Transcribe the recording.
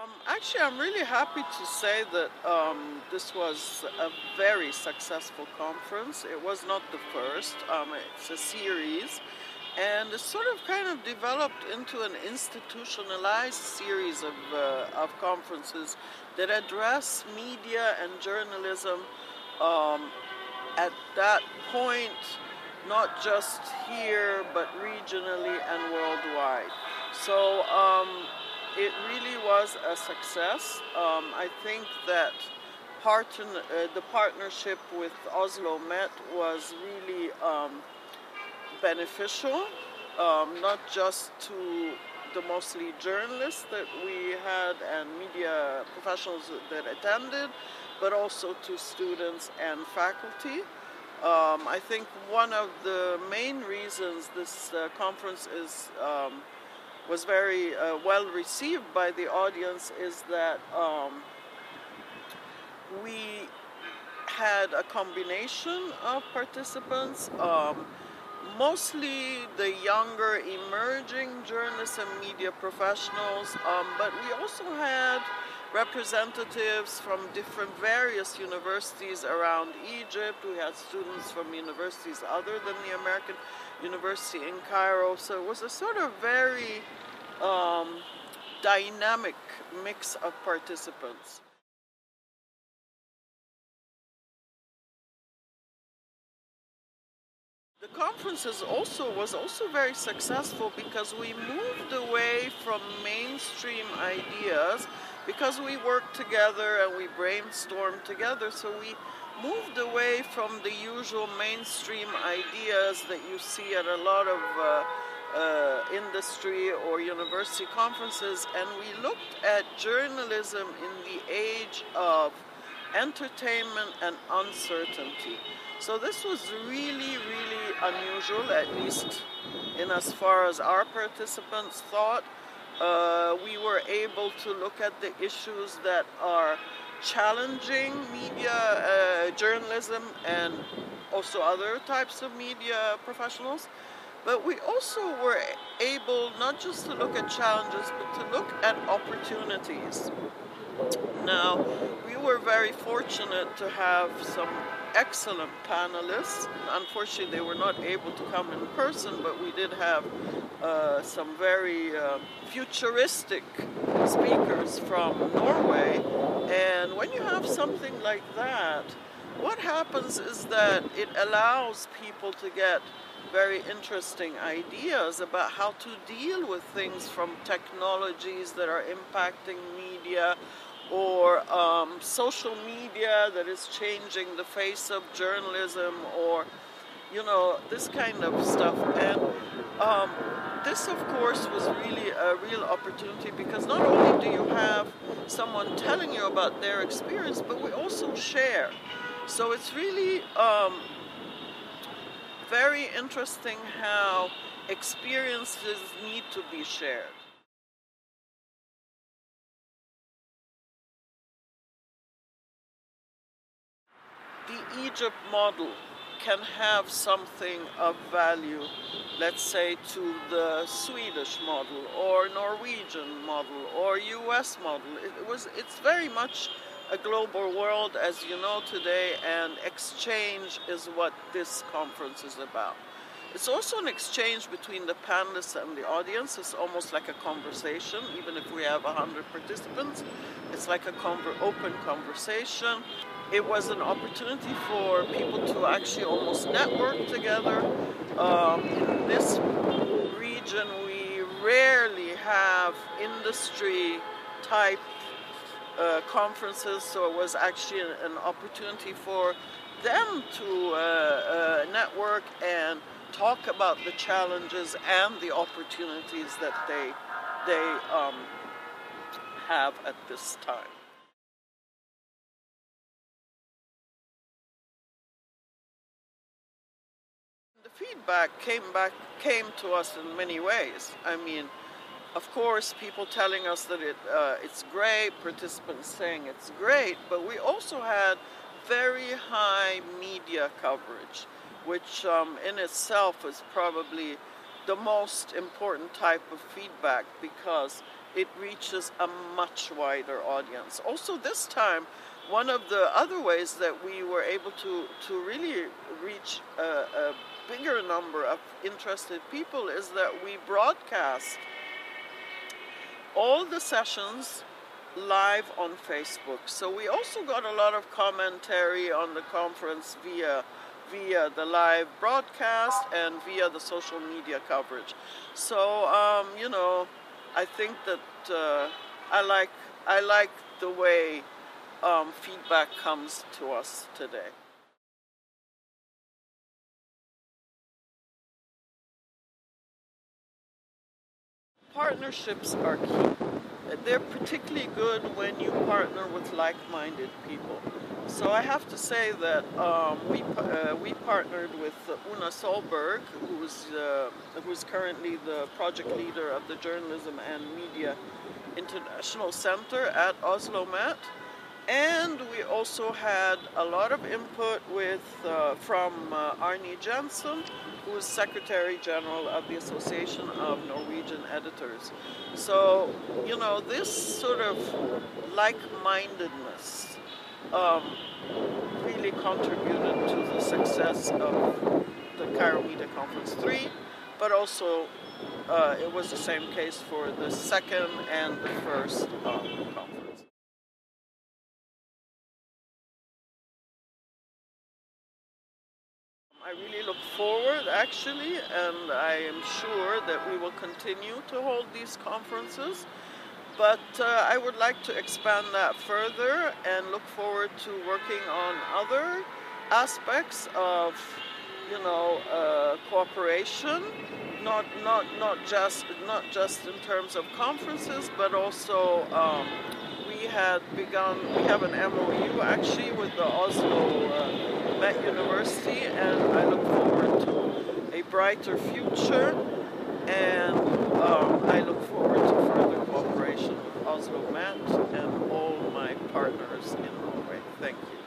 Um, actually, I'm really happy to say that um, this was a very successful conference. It was not the first, um, it's a series, and it sort of kind of developed into an institutionalized series of, uh, of conferences that address media and journalism um, at that point, not just here, but regionally and worldwide. So, um, it really was a success. Um, I think that uh, the partnership with Oslo Met was really um, beneficial, um, not just to the mostly journalists that we had and media professionals that attended, but also to students and faculty. Um, I think one of the main reasons this uh, conference is um, was very uh, well received by the audience is that um, we had a combination of participants, um, mostly the younger emerging journalists and media professionals, um, but we also had representatives from different various universities around Egypt. We had students from universities other than the American University in Cairo. So it was a sort of very um, dynamic mix of participants. The conferences also was also very successful because we moved away from mainstream ideas because we worked together and we brainstormed together so we moved away from the usual mainstream ideas that you see at a lot of uh, uh, industry or university conferences, and we looked at journalism in the age of entertainment and uncertainty. So this was really, really unusual, at least in as far as our participants thought. Uh, we were able to look at the issues that are challenging media uh, journalism and also other types of media professionals but we also were able not just to look at challenges, but to look at opportunities. Now, we were very fortunate to have some excellent panelists. Unfortunately, they were not able to come in person, but we did have uh, some very uh, futuristic speakers from Norway. And when you have something like that, what happens is that it allows people to get very interesting ideas about how to deal with things from technologies that are impacting media or um, social media that is changing the face of journalism or you know this kind of stuff and um, this of course was really a real opportunity because not only do you have someone telling you about their experience but we also share so it's really um, very interesting how experiences need to be shared. Egypt model can have something of value, let's say, to the Swedish model or Norwegian model or US model. It was, it's very much a global world, as you know today, and exchange is what this conference is about. It's also an exchange between the panelists and the audience. It's almost like a conversation, even if we have 100 participants. It's like an conver- open conversation. It was an opportunity for people to actually almost network together. Um, in this region, we rarely have industry type uh, conferences, so it was actually an, an opportunity for them to uh, uh, network and talk about the challenges and the opportunities that they they um, have at this time. The feedback came back came to us in many ways. I mean of course, people telling us that it, uh, it's great, participants saying it's great, but we also had very high media coverage, which um, in itself is probably the most important type of feedback because it reaches a much wider audience. Also, this time, one of the other ways that we were able to, to really reach a, a bigger number of interested people is that we broadcast all the sessions live on Facebook. So we also got a lot of commentary on the conference via via the live broadcast and via the social media coverage. So um, you know, I think that uh, I like I like the way um, feedback comes to us today. Partnerships are key. They're particularly good when you partner with like-minded people. So I have to say that um, we uh, we partnered with Una Solberg, who's uh, who's currently the project leader of the Journalism and Media International Center at Oslo Met, and we also had a lot of input with uh, from uh, Arne Jensen, who is Secretary General of the Association of Norwegian Editors. So you know this sort of like-mindedness um, really contributed to the success of the Cairo Media Conference 3, but also uh, it was the same case for the second and the first um, conference. Forward actually, and I am sure that we will continue to hold these conferences. But uh, I would like to expand that further and look forward to working on other aspects of, you know, uh, cooperation. Not not not just not just in terms of conferences, but also um, we had begun. We have an MOU actually with the Oslo uh, Met University and I look forward to a brighter future and um, I look forward to further cooperation with Oslo Met and all my partners in Norway. Thank you.